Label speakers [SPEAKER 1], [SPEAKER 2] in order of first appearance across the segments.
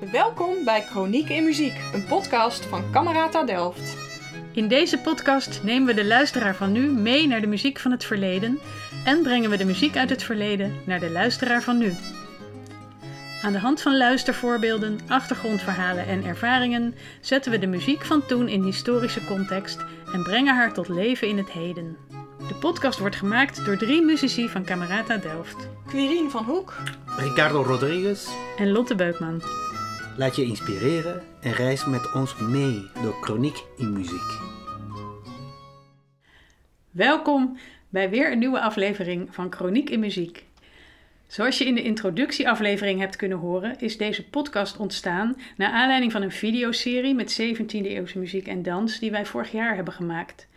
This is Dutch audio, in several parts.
[SPEAKER 1] Welkom bij Chroniek in Muziek, een podcast van Camerata Delft.
[SPEAKER 2] In deze podcast nemen we de luisteraar van nu mee naar de muziek van het verleden en brengen we de muziek uit het verleden naar de luisteraar van nu. Aan de hand van luistervoorbeelden, achtergrondverhalen en ervaringen zetten we de muziek van toen in historische context en brengen haar tot leven in het heden. De podcast wordt gemaakt door drie muzici van Camerata Delft.
[SPEAKER 1] Quirine van Hoek,
[SPEAKER 3] Ricardo Rodriguez.
[SPEAKER 2] En Lotte Beukman.
[SPEAKER 3] Laat je inspireren en reis met ons mee door Chroniek in Muziek.
[SPEAKER 2] Welkom bij weer een nieuwe aflevering van Chroniek in Muziek. Zoals je in de introductieaflevering hebt kunnen horen, is deze podcast ontstaan naar aanleiding van een videoserie met 17e eeuwse muziek en dans die wij vorig jaar hebben gemaakt.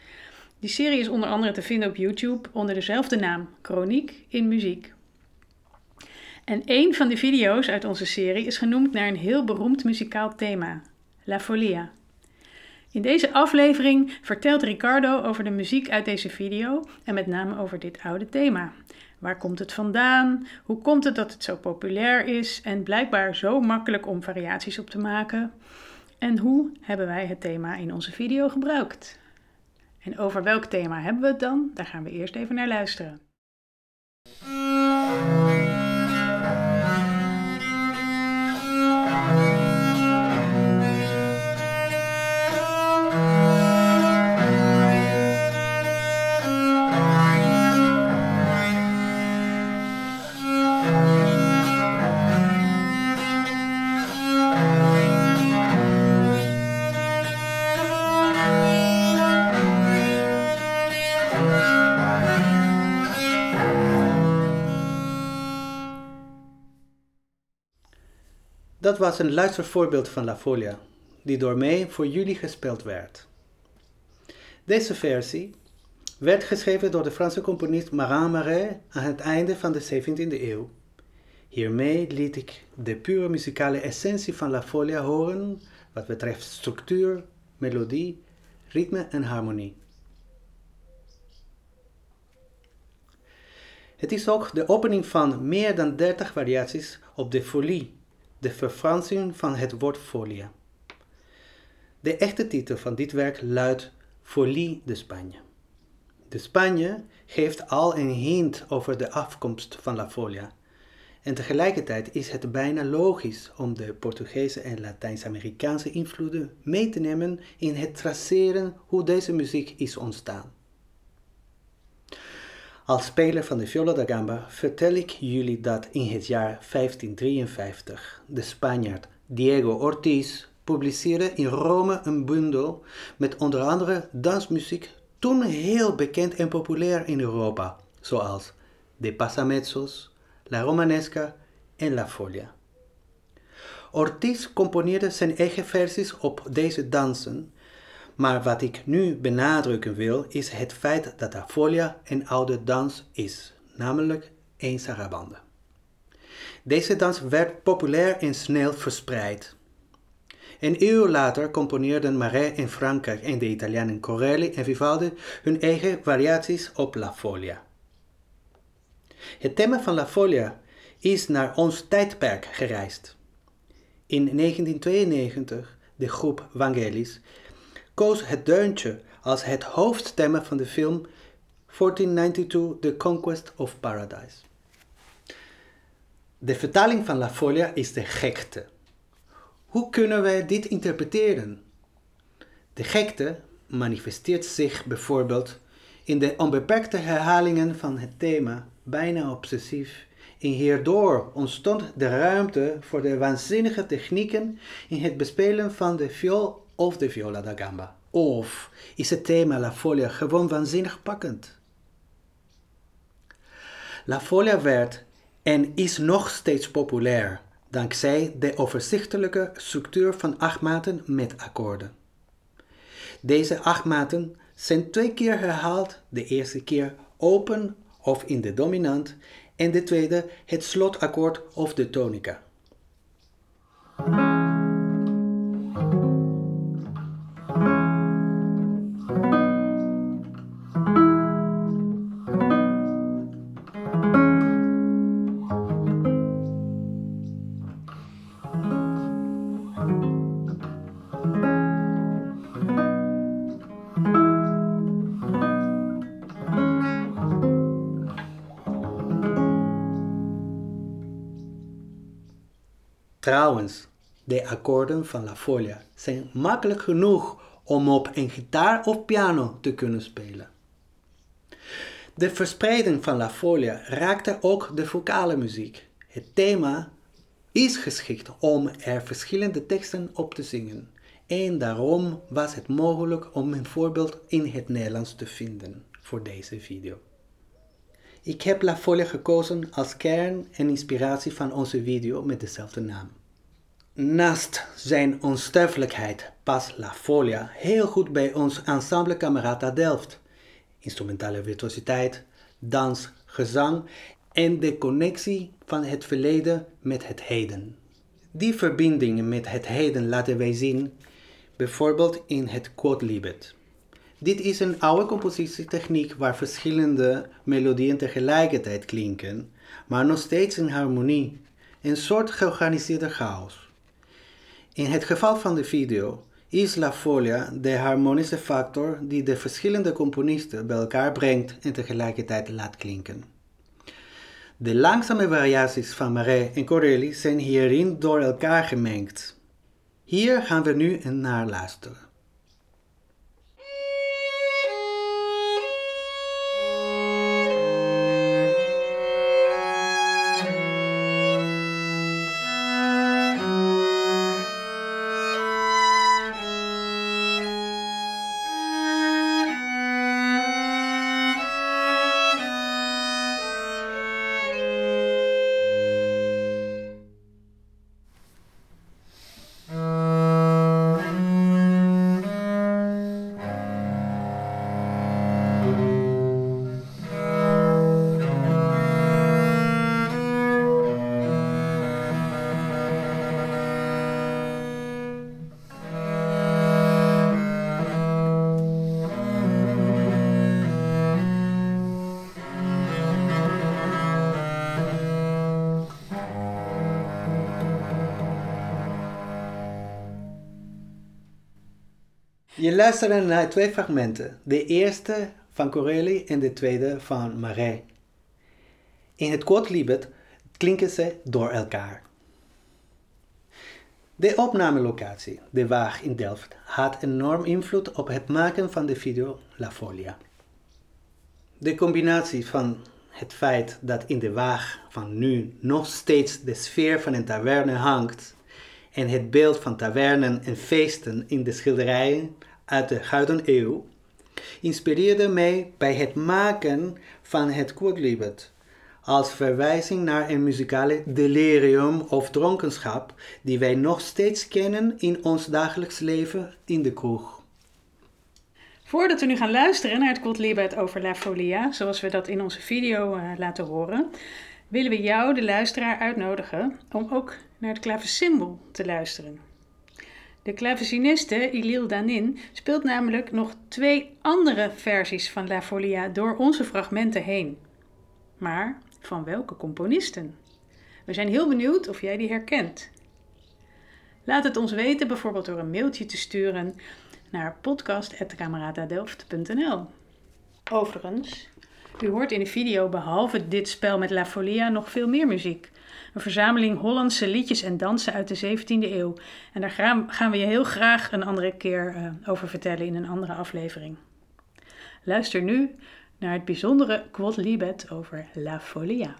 [SPEAKER 2] Die serie is onder andere te vinden op YouTube onder dezelfde naam, Chroniek in Muziek. En een van de video's uit onze serie is genoemd naar een heel beroemd muzikaal thema, La Folia. In deze aflevering vertelt Ricardo over de muziek uit deze video en met name over dit oude thema. Waar komt het vandaan? Hoe komt het dat het zo populair is en blijkbaar zo makkelijk om variaties op te maken? En hoe hebben wij het thema in onze video gebruikt? En over welk thema hebben we het dan? Daar gaan we eerst even naar luisteren.
[SPEAKER 3] Dat was een luistervoorbeeld van La Folia, die door mij voor jullie gespeeld werd. Deze versie werd geschreven door de Franse componist Marin Marais aan het einde van de 17e eeuw. Hiermee liet ik de pure muzikale essentie van La Folia horen wat betreft structuur, melodie, ritme en harmonie. Het is ook de opening van meer dan 30 variaties op de folie, de verfransing van het woord folia. De echte titel van dit werk luidt Folie de Spanje. De Spanje geeft al een hint over de afkomst van La Folia. En tegelijkertijd is het bijna logisch om de Portugese en Latijns-Amerikaanse invloeden mee te nemen in het traceren hoe deze muziek is ontstaan. Als speler van de viola da gamba vertel ik jullie dat in het jaar 1553 de Spanjaard Diego Ortiz publiceerde in Rome een bundel met onder andere dansmuziek toen heel bekend en populair in Europa, zoals de Passamezzos, La Romanesca en La Folia. Ortiz componeerde zijn eigen versies op deze dansen maar wat ik nu benadrukken wil, is het feit dat la folia een oude dans is, namelijk een sarabande. Deze dans werd populair en snel verspreid. Een eeuw later componeerden Marais in Frankrijk en de Italianen Corelli en Vivaldi hun eigen variaties op La Folia. Het thema van La Folia is naar ons tijdperk gereisd. In 1992 de groep Vangelis koos het deuntje als het hoofdthema van de film 1492 The Conquest of Paradise. De vertaling van La Folia is de gekte. Hoe kunnen wij dit interpreteren? De gekte manifesteert zich bijvoorbeeld in de onbeperkte herhalingen van het thema, bijna obsessief, en hierdoor ontstond de ruimte voor de waanzinnige technieken in het bespelen van de viool of de viola da gamba. Of is het thema La Folia gewoon waanzinnig pakkend? La Folia werd en is nog steeds populair dankzij de overzichtelijke structuur van acht maten met akkoorden. Deze acht maten zijn twee keer herhaald, de eerste keer open of in de dominant en de tweede het slotakkoord of de tonica. Trouwens, de akkoorden van La Folia zijn makkelijk genoeg om op een gitaar of piano te kunnen spelen. De verspreiding van La Folia raakte ook de vocale muziek. Het thema is geschikt om er verschillende teksten op te zingen. En daarom was het mogelijk om een voorbeeld in het Nederlands te vinden voor deze video. Ik heb La Folia gekozen als kern en inspiratie van onze video met dezelfde naam. Naast zijn onsterfelijkheid past La Folia heel goed bij ons ensemble Camerata Delft. Instrumentale virtuositeit, dans, gezang en de connectie van het verleden met het heden. Die verbindingen met het heden laten wij zien, bijvoorbeeld in het Quodlibet. Dit is een oude compositietechniek waar verschillende melodieën tegelijkertijd klinken, maar nog steeds in harmonie, een soort georganiseerde chaos. In het geval van de video is La Folia de harmonische factor die de verschillende componisten bij elkaar brengt en tegelijkertijd laat klinken. De langzame variaties van Marais en Corelli zijn hierin door elkaar gemengd. Hier gaan we nu naar luisteren. Je luisterde naar twee fragmenten. De eerste van Corelli en de tweede van Marais. In het Quodlibet klinken ze door elkaar. De opnamelocatie, de Waag in Delft, had enorm invloed op het maken van de video La Folia. De combinatie van het feit dat in de Waag van nu nog steeds de sfeer van een taverne hangt en het beeld van tavernen en feesten in de schilderijen uit de Gouden Eeuw inspireerde mij bij het maken van het Quodlibet als verwijzing naar een muzikale delirium of dronkenschap die wij nog steeds kennen in ons dagelijks leven in de kroeg.
[SPEAKER 2] Voordat we nu gaan luisteren naar het Quodlibet over La Folia, zoals we dat in onze video uh, laten horen, willen we jou, de luisteraar, uitnodigen om ook naar het klaversymbol te luisteren. De klaveciniste Ilil Danin speelt namelijk nog twee andere versies van La Folia door onze fragmenten heen. Maar van welke componisten? We zijn heel benieuwd of jij die herkent. Laat het ons weten, bijvoorbeeld door een mailtje te sturen naar podcast.cameratadelft.nl. Overigens, u hoort in de video behalve dit spel met La Folia nog veel meer muziek. Een verzameling Hollandse liedjes en dansen uit de 17e eeuw. En daar gaan we je heel graag een andere keer uh, over vertellen in een andere aflevering. Luister nu naar het bijzondere Quod Libet over La Folia.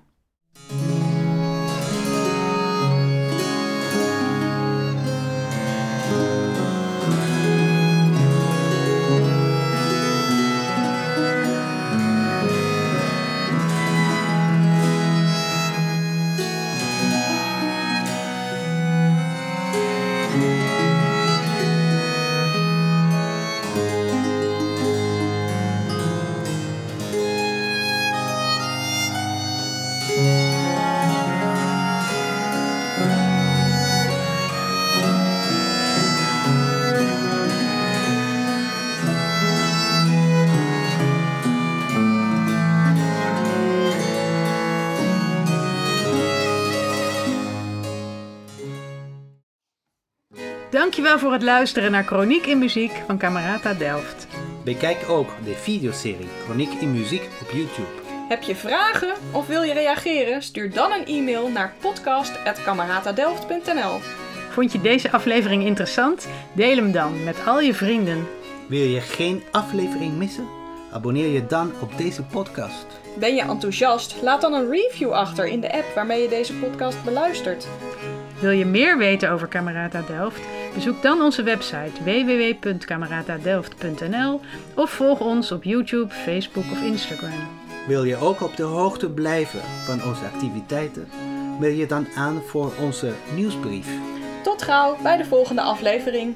[SPEAKER 2] Dankjewel voor het luisteren naar Chroniek in Muziek van Camerata Delft.
[SPEAKER 3] Bekijk ook de videoserie Chroniek in Muziek op YouTube.
[SPEAKER 1] Heb je vragen of wil je reageren? Stuur dan een e-mail naar podcast.cameratadelft.nl
[SPEAKER 2] Vond je deze aflevering interessant? Deel hem dan met al je vrienden.
[SPEAKER 3] Wil je geen aflevering missen? Abonneer je dan op deze podcast.
[SPEAKER 1] Ben je enthousiast? Laat dan een review achter in de app waarmee je deze podcast beluistert.
[SPEAKER 2] Wil je meer weten over Camerata Delft? Bezoek dan onze website www.cameratadelft.nl of volg ons op YouTube, Facebook of Instagram.
[SPEAKER 3] Wil je ook op de hoogte blijven van onze activiteiten? Meld je dan aan voor onze nieuwsbrief.
[SPEAKER 1] Tot gauw bij de volgende aflevering.